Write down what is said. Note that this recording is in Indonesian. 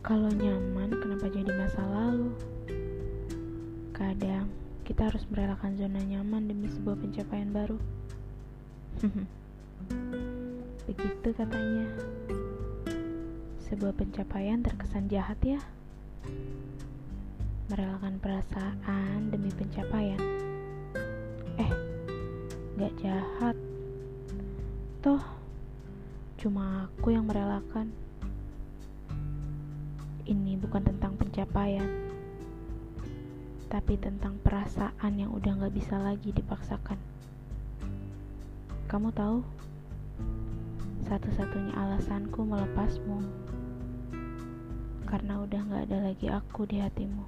Kalau nyaman, kenapa jadi masa lalu? Kadang kita harus merelakan zona nyaman demi sebuah pencapaian baru. Begitu katanya. Sebuah pencapaian terkesan jahat ya. Merelakan perasaan demi pencapaian. Eh, gak jahat. Toh, cuma aku yang merelakan. Ini bukan tentang pencapaian, tapi tentang perasaan yang udah gak bisa lagi dipaksakan. Kamu tahu, satu-satunya alasanku melepasmu karena udah gak ada lagi aku di hatimu.